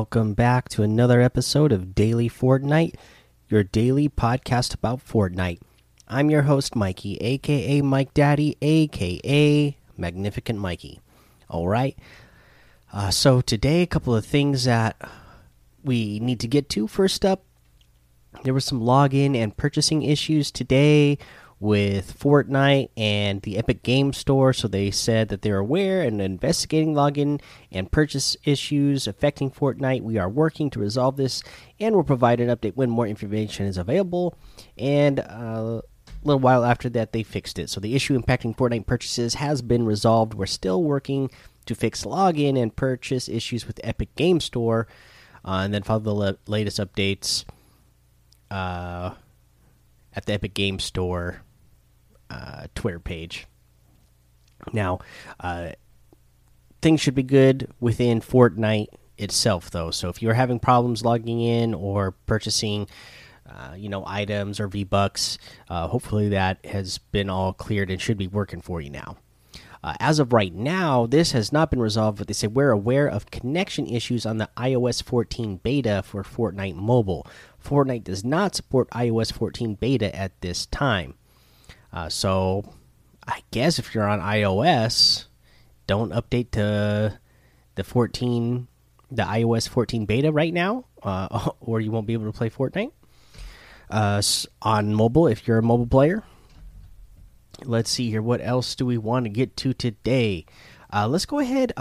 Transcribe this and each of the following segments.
Welcome back to another episode of Daily Fortnite, your daily podcast about Fortnite. I'm your host, Mikey, aka Mike Daddy, aka Magnificent Mikey. All right. Uh, so, today, a couple of things that we need to get to. First up, there were some login and purchasing issues today with Fortnite and the Epic Game Store. So they said that they're aware and investigating login and purchase issues affecting Fortnite. We are working to resolve this and will provide an update when more information is available. And uh, a little while after that, they fixed it. So the issue impacting Fortnite purchases has been resolved. We're still working to fix login and purchase issues with Epic Game Store. Uh, and then follow the latest updates uh, at the Epic Game Store Twitter page. Now, uh, things should be good within Fortnite itself, though. So if you're having problems logging in or purchasing, uh, you know, items or V Bucks, uh, hopefully that has been all cleared and should be working for you now. Uh, as of right now, this has not been resolved, but they say we're aware of connection issues on the iOS 14 beta for Fortnite Mobile. Fortnite does not support iOS 14 beta at this time. Uh, so I guess if you're on iOS, don't update to the 14, the iOS 14 beta right now, uh, or you won't be able to play Fortnite. Uh, on mobile, if you're a mobile player. Let's see here. What else do we want to get to today? Uh, let's go ahead.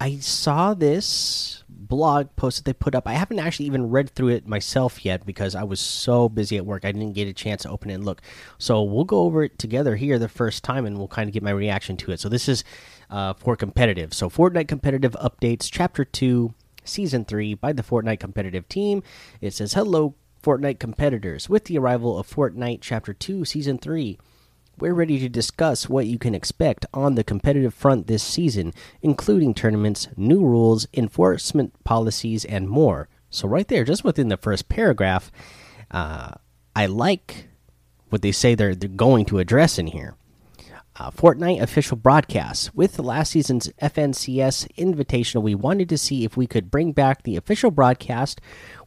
I saw this blog post that they put up. I haven't actually even read through it myself yet because I was so busy at work. I didn't get a chance to open it and look. So we'll go over it together here the first time and we'll kind of get my reaction to it. So this is uh, for competitive. So Fortnite competitive updates, chapter 2, season 3 by the Fortnite competitive team. It says, Hello, Fortnite competitors. With the arrival of Fortnite chapter 2, season 3, we're ready to discuss what you can expect on the competitive front this season, including tournaments, new rules, enforcement policies, and more. So, right there, just within the first paragraph, uh, I like what they say they're, they're going to address in here. Uh, Fortnite official broadcasts. With last season's FNCS Invitational, we wanted to see if we could bring back the official broadcast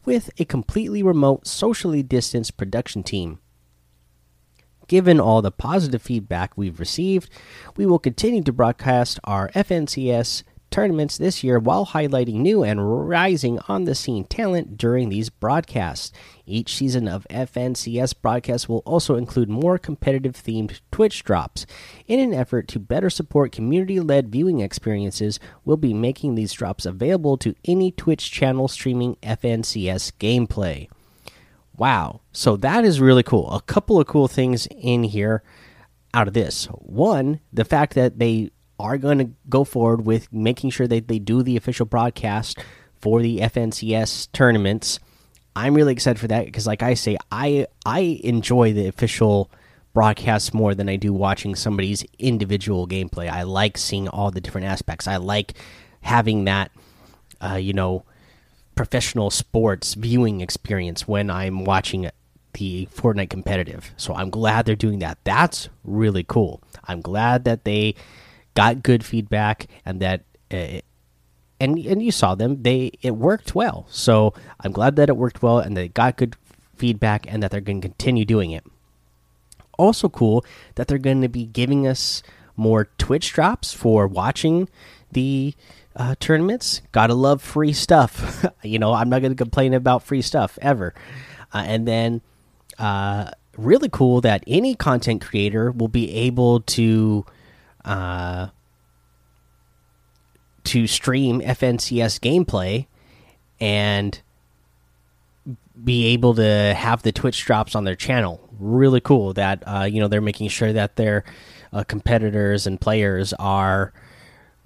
with a completely remote, socially distanced production team. Given all the positive feedback we've received, we will continue to broadcast our FNCS tournaments this year while highlighting new and rising on the scene talent during these broadcasts. Each season of FNCS broadcasts will also include more competitive themed Twitch drops. In an effort to better support community led viewing experiences, we'll be making these drops available to any Twitch channel streaming FNCS gameplay. Wow. So that is really cool. A couple of cool things in here out of this. One, the fact that they are going to go forward with making sure that they do the official broadcast for the FNCS tournaments. I'm really excited for that because, like I say, I I enjoy the official broadcasts more than I do watching somebody's individual gameplay. I like seeing all the different aspects. I like having that, uh, you know, professional sports viewing experience when I'm watching the Fortnite competitive. So I'm glad they're doing that. That's really cool. I'm glad that they got good feedback and that uh, and and you saw them they it worked well. So I'm glad that it worked well and they got good feedback and that they're going to continue doing it. Also cool that they're going to be giving us more Twitch drops for watching the uh, tournaments. Gotta love free stuff. you know, I'm not gonna complain about free stuff ever. Uh, and then, uh, really cool that any content creator will be able to, uh, to stream FNCS gameplay and be able to have the Twitch drops on their channel. Really cool that uh, you know they're making sure that their uh, competitors and players are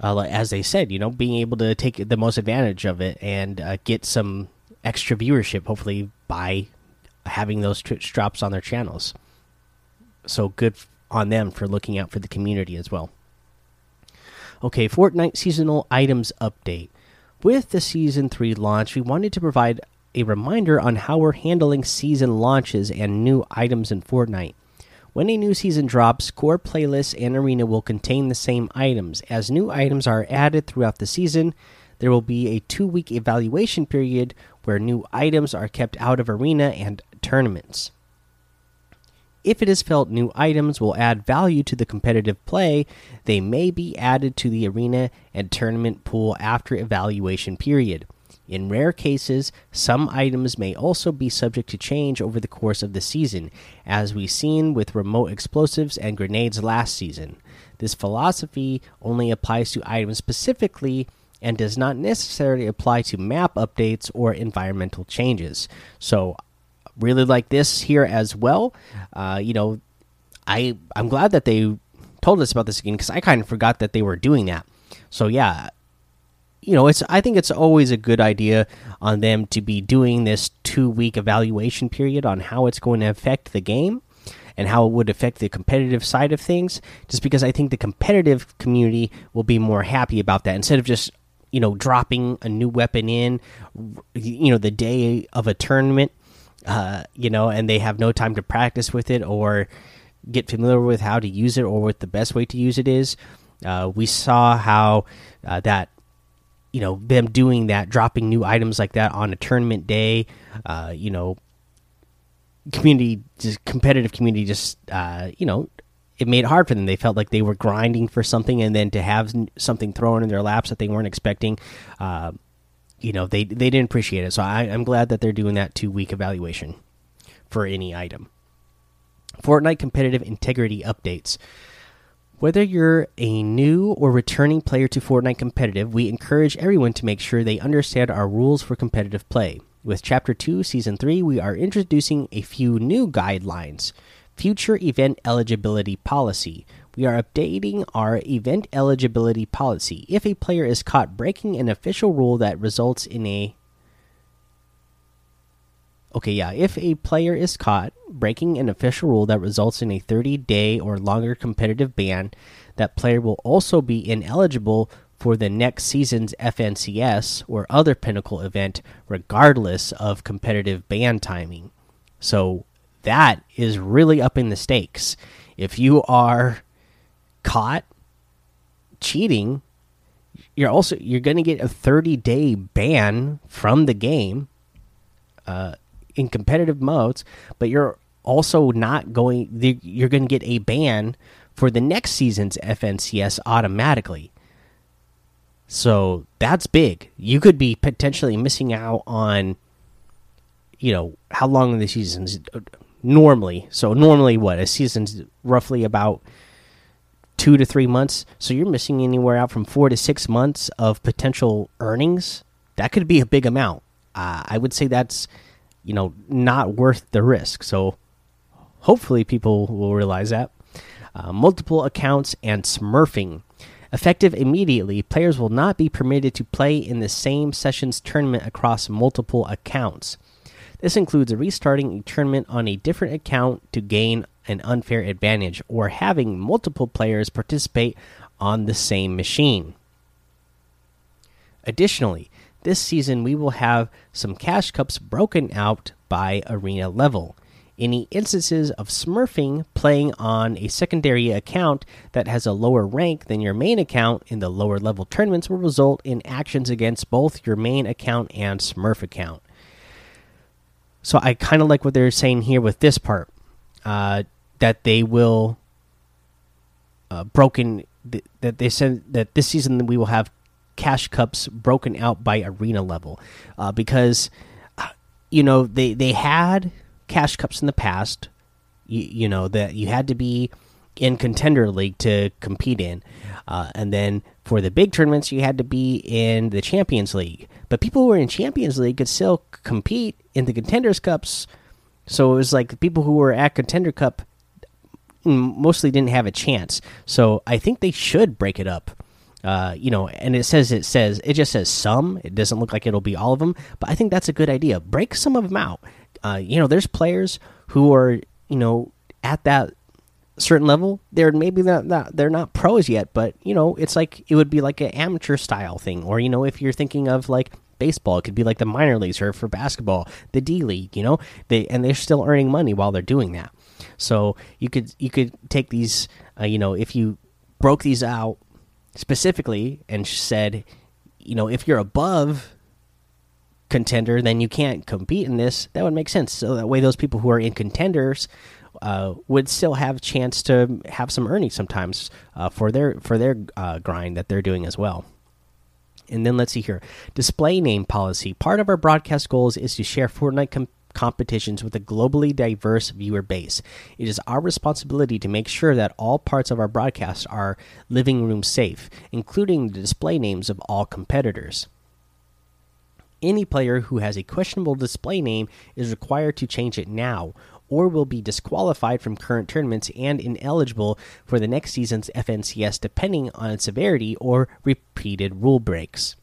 uh, as they said, you know, being able to take the most advantage of it and uh, get some extra viewership, hopefully by having those Twitch drops on their channels. So good on them for looking out for the community as well. Okay, Fortnite seasonal items update. With the season 3 launch, we wanted to provide a reminder on how we're handling season launches and new items in Fortnite. When a new season drops, core playlists and arena will contain the same items. As new items are added throughout the season, there will be a two week evaluation period where new items are kept out of arena and tournaments. If it is felt new items will add value to the competitive play, they may be added to the arena and tournament pool after evaluation period. In rare cases, some items may also be subject to change over the course of the season, as we've seen with remote explosives and grenades last season. This philosophy only applies to items specifically and does not necessarily apply to map updates or environmental changes. So really like this here as well. Uh, you know, I I'm glad that they told us about this again because I kind of forgot that they were doing that. So yeah, you know, it's I think it's always a good idea on them to be doing this two week evaluation period on how it's going to affect the game and how it would affect the competitive side of things. Just because I think the competitive community will be more happy about that instead of just you know dropping a new weapon in, you know, the day of a tournament uh, you know, and they have no time to practice with it or get familiar with how to use it or what the best way to use it is. Uh, we saw how uh, that, you know, them doing that, dropping new items like that on a tournament day, uh, you know, community, just competitive community, just, uh, you know, it made it hard for them. They felt like they were grinding for something, and then to have something thrown in their laps that they weren't expecting, uh, you know they they didn't appreciate it. So I, I'm glad that they're doing that two week evaluation for any item. Fortnite competitive integrity updates. Whether you're a new or returning player to Fortnite competitive, we encourage everyone to make sure they understand our rules for competitive play. With Chapter 2, Season 3, we are introducing a few new guidelines. Future event eligibility policy, we are updating our event eligibility policy. If a player is caught breaking an official rule that results in a Okay, yeah, if a player is caught breaking an official rule that results in a 30 day or longer competitive ban, that player will also be ineligible for the next season's FNCS or other pinnacle event, regardless of competitive ban timing. So that is really upping the stakes. If you are caught cheating, you're also you're going to get a 30 day ban from the game uh, in competitive modes, but you're also not going. You're going to get a ban for the next season's FNCS automatically. So that's big. You could be potentially missing out on, you know, how long the season's normally. So normally, what a season's roughly about two to three months. So you're missing anywhere out from four to six months of potential earnings. That could be a big amount. Uh, I would say that's, you know, not worth the risk. So hopefully people will realize that. Uh, multiple accounts and smurfing. Effective immediately, players will not be permitted to play in the same session's tournament across multiple accounts. This includes restarting a tournament on a different account to gain an unfair advantage or having multiple players participate on the same machine. Additionally, this season we will have some cash cups broken out by arena level. Any instances of smurfing playing on a secondary account that has a lower rank than your main account in the lower level tournaments will result in actions against both your main account and smurf account. So I kind of like what they're saying here with this part. Uh, that they will uh, broken th that they said that this season we will have cash cups broken out by arena level uh, because uh, you know they they had cash cups in the past you, you know that you had to be in contender league to compete in uh, and then for the big tournaments you had to be in the champions league but people who were in champions league could still compete in the contenders cups so it was like people who were at contender cup mostly didn't have a chance. So I think they should break it up. Uh, you know, and it says it says it just says some. It doesn't look like it'll be all of them, but I think that's a good idea. Break some of them out. Uh, you know, there's players who are you know at that certain level. They're maybe not, not they're not pros yet, but you know, it's like it would be like an amateur style thing, or you know, if you're thinking of like baseball, it could be like the minor leagues, or for basketball, the D League. You know, they and they're still earning money while they're doing that. So you could you could take these, uh, you know, if you broke these out specifically and said, you know, if you're above contender, then you can't compete in this. That would make sense. So that way, those people who are in contenders uh, would still have a chance to have some earnings sometimes uh, for their for their uh, grind that they're doing as well. And then let's see here, display name policy. Part of our broadcast goals is to share Fortnite competitions with a globally diverse viewer base. It is our responsibility to make sure that all parts of our broadcast are living room safe, including the display names of all competitors. Any player who has a questionable display name is required to change it now, or will be disqualified from current tournaments and ineligible for the next season's FNCS depending on its severity or repeated rule breaks.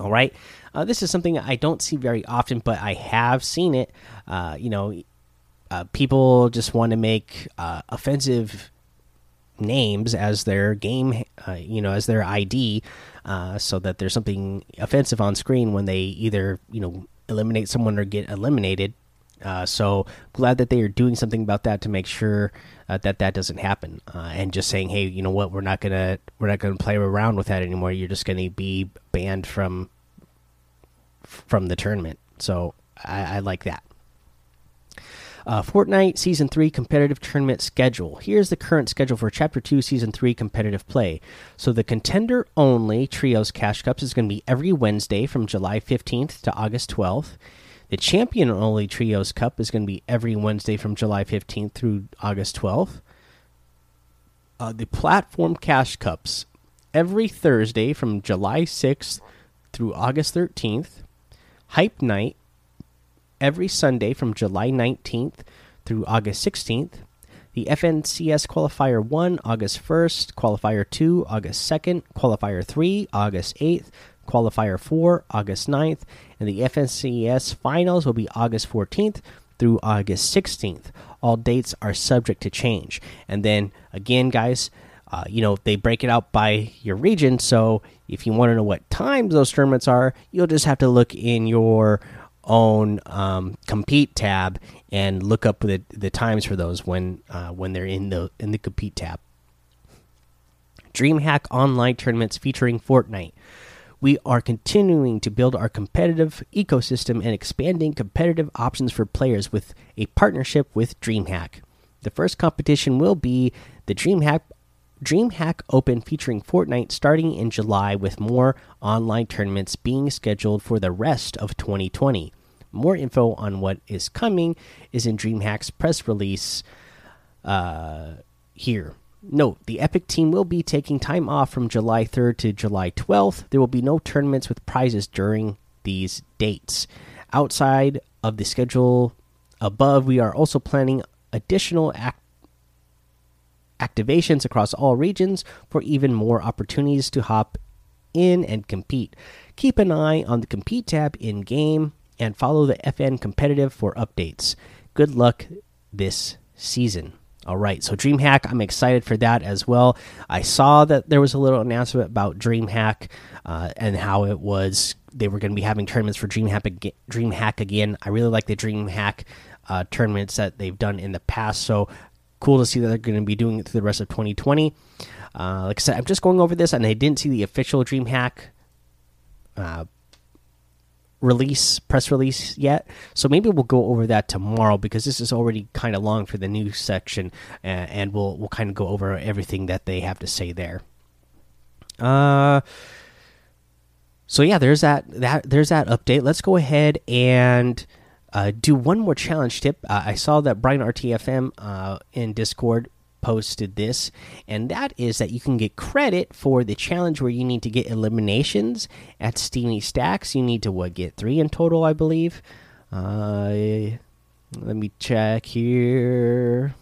All right. Uh, this is something I don't see very often, but I have seen it. Uh, you know, uh, people just want to make uh, offensive names as their game, uh, you know, as their ID, uh, so that there's something offensive on screen when they either, you know, eliminate someone or get eliminated. Uh, so glad that they are doing something about that to make sure uh, that that doesn't happen. Uh, and just saying, hey, you know what, we're not gonna we're not gonna play around with that anymore. You're just gonna be banned from from the tournament. So I, I like that. Uh, Fortnite Season 3 competitive tournament schedule. Here's the current schedule for Chapter 2 Season 3 competitive play. So, the contender only Trios Cash Cups is going to be every Wednesday from July 15th to August 12th. The champion only Trios Cup is going to be every Wednesday from July 15th through August 12th. Uh, the Platform Cash Cups every Thursday from July 6th through August 13th. Hype Night every Sunday from July 19th through August 16th. The FNCS Qualifier 1, August 1st, Qualifier 2, August 2nd, Qualifier 3, August 8th, Qualifier 4, August 9th, and the FNCS Finals will be August 14th through August 16th. All dates are subject to change. And then again, guys, uh, you know, they break it out by your region. So if you want to know what times those tournaments are, you'll just have to look in your own um, compete tab and look up the the times for those when uh, when they're in the in the compete tab. DreamHack online tournaments featuring Fortnite. We are continuing to build our competitive ecosystem and expanding competitive options for players with a partnership with DreamHack. The first competition will be the DreamHack DreamHack Open featuring Fortnite starting in July with more online tournaments being scheduled for the rest of 2020. More info on what is coming is in DreamHack's press release uh, here. Note the Epic team will be taking time off from July 3rd to July 12th. There will be no tournaments with prizes during these dates. Outside of the schedule above, we are also planning additional act activations across all regions for even more opportunities to hop in and compete. Keep an eye on the compete tab in game and follow the FN competitive for updates. Good luck this season. All right, so DreamHack, I'm excited for that as well. I saw that there was a little announcement about DreamHack uh, and how it was they were going to be having tournaments for DreamHack, DreamHack again. I really like the DreamHack uh, tournaments that they've done in the past. So cool to see that they're going to be doing it through the rest of 2020. Uh, like I said, I'm just going over this, and I didn't see the official DreamHack uh, release press release yet. So maybe we'll go over that tomorrow because this is already kind of long for the news section and, and we'll we'll kind of go over everything that they have to say there. Uh so yeah there's that that there's that update. Let's go ahead and uh, do one more challenge tip. Uh, i saw that brian rtfm uh, in discord posted this, and that is that you can get credit for the challenge where you need to get eliminations at Steamy Stacks. You need to what get three in total, I believe. Uh, let me check here.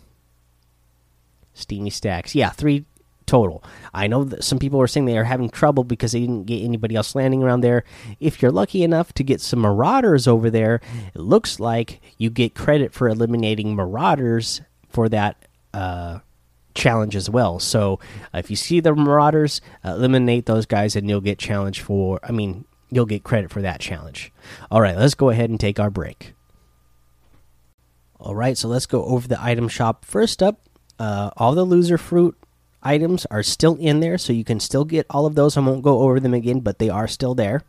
Steamy Stacks, yeah, three total. I know that some people are saying they are having trouble because they didn't get anybody else landing around there. If you're lucky enough to get some Marauders over there, it looks like you get credit for eliminating Marauders for that uh, challenge as well. So uh, if you see the Marauders, uh, eliminate those guys, and you'll get challenge for. I mean, you'll get credit for that challenge. All right, let's go ahead and take our break. All right, so let's go over the item shop. First up, uh, all the Loserfruit items are still in there, so you can still get all of those. I won't go over them again, but they are still there.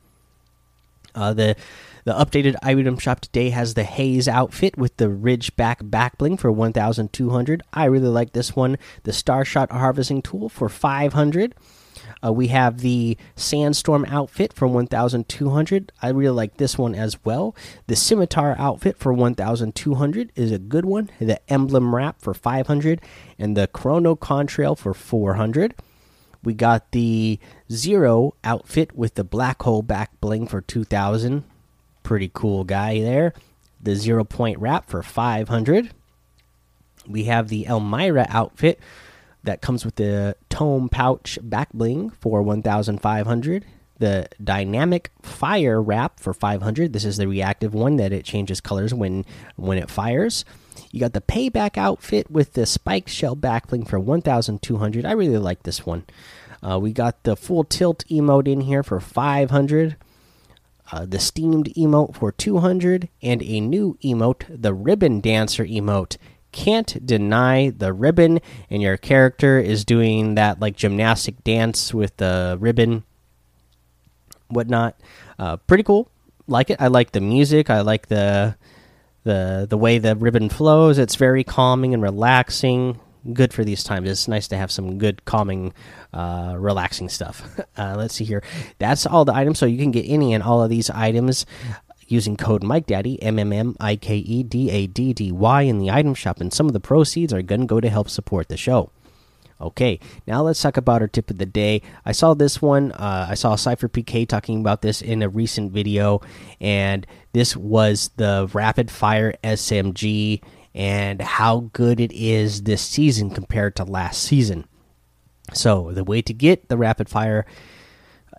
Uh, the the updated item shop today has the Haze outfit with the Ridgeback back bling for 1,200. I really like this one. The Starshot harvesting tool for 500. Uh, we have the Sandstorm outfit for 1,200. I really like this one as well. The Scimitar outfit for 1,200 is a good one. The Emblem Wrap for 500. And the Chrono Contrail for 400. We got the Zero outfit with the Black Hole back bling for 2,000. Pretty cool guy there. The Zero Point Wrap for 500. We have the Elmira outfit that comes with the tome pouch back bling for 1500 the dynamic fire wrap for 500 this is the reactive one that it changes colors when when it fires. You got the payback outfit with the spike shell back bling for 1200 i really like this one. Uh, we got the full tilt emote in here for 500 uh, the steamed emote for 200 and a new emote the ribbon dancer emote can't deny the ribbon, and your character is doing that like gymnastic dance with the ribbon, whatnot. Uh, pretty cool. Like it. I like the music. I like the the the way the ribbon flows. It's very calming and relaxing. Good for these times. It's nice to have some good calming, uh, relaxing stuff. Uh, let's see here. That's all the items. So you can get any and all of these items using code Mike Daddy M M M I K E D A D D Y in the item shop, and some of the proceeds are gonna go to help support the show. Okay, now let's talk about our tip of the day. I saw this one. Uh, I saw SypherPK talking about this in a recent video, and this was the rapid fire SMG and how good it is this season compared to last season. So the way to get the rapid fire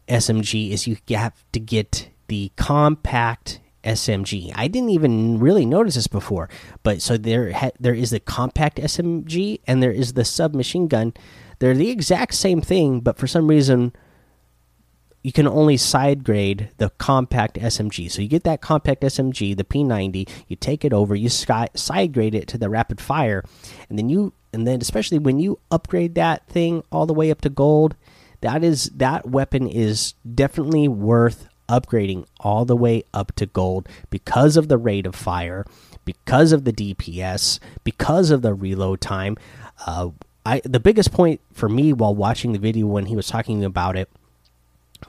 SMG is you have to get the compact SMG. I didn't even really notice this before, but so there there is the compact SMG and there is the submachine gun. They're the exact same thing, but for some reason you can only side grade the compact SMG. So you get that compact SMG, the P90, you take it over, you side grade it to the rapid fire, and then you and then especially when you upgrade that thing all the way up to gold, that is that weapon is definitely worth upgrading all the way up to gold because of the rate of fire, because of the DPS, because of the reload time. Uh, I the biggest point for me while watching the video when he was talking about it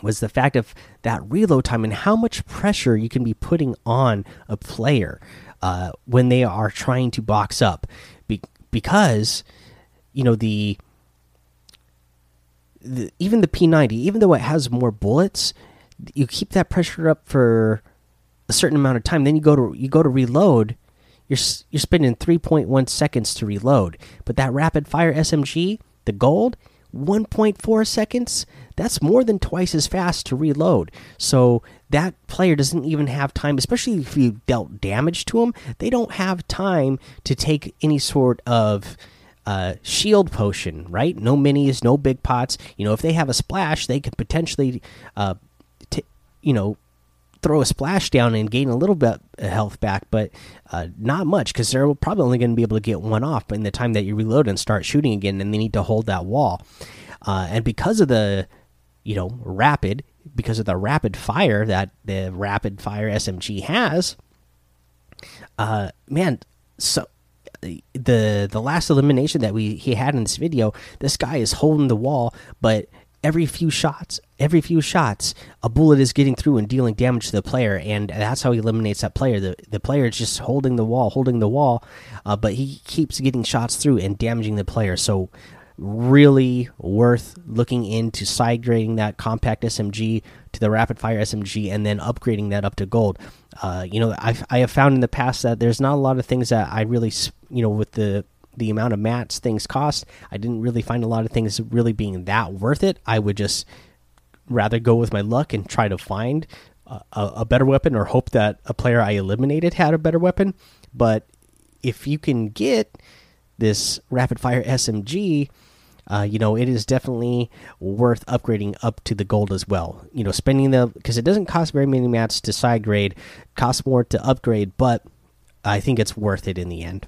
was the fact of that reload time and how much pressure you can be putting on a player uh, when they are trying to box up, be because you know the, the even the P90, even though it has more bullets, you keep that pressure up for a certain amount of time then you go to you go to reload you're you're spending 3.1 seconds to reload. But that rapid fire SMG the gold 1.4 seconds that's more than twice as fast to reload so that player doesn't even have time especially if you dealt damage to them they don't have time to take any sort of uh, shield potion, right? No minis, no big pots. You know, if they have a splash, they could potentially uh, you know throw a splash down and gain a little bit of health back, but uh, not much because they're probably only going to be able to get one off in the time that you reload and start shooting again, and they need to hold that wall. Uh, and because of the, you know, rapid, because of the rapid fire that the rapid fire SMG has, uh, man, so the the last elimination that we he had in this video, this guy is holding the wall, but every few shots, every few shots, a bullet is getting through and dealing damage to the player, and that's how he eliminates that player. The the player is just holding the wall, holding the wall, uh, but he keeps getting shots through and damaging the player. So really worth looking into side grading that compact SMG to the rapid fire SMG and then upgrading that up to gold. Uh, you know, I've, I have found in the past that there's not a lot of things that I really, you know, with the the amount of mats things cost, I didn't really find a lot of things really being that worth it. I would just rather go with my luck and try to find a, a better weapon or hope that a player I eliminated had a better weapon. But if you can get this rapid fire SMG, uh, you know, it is definitely worth upgrading up to the gold as well. You know, spending the because it doesn't cost very many mats to side grade, costs more to upgrade, but I think it's worth it in the end.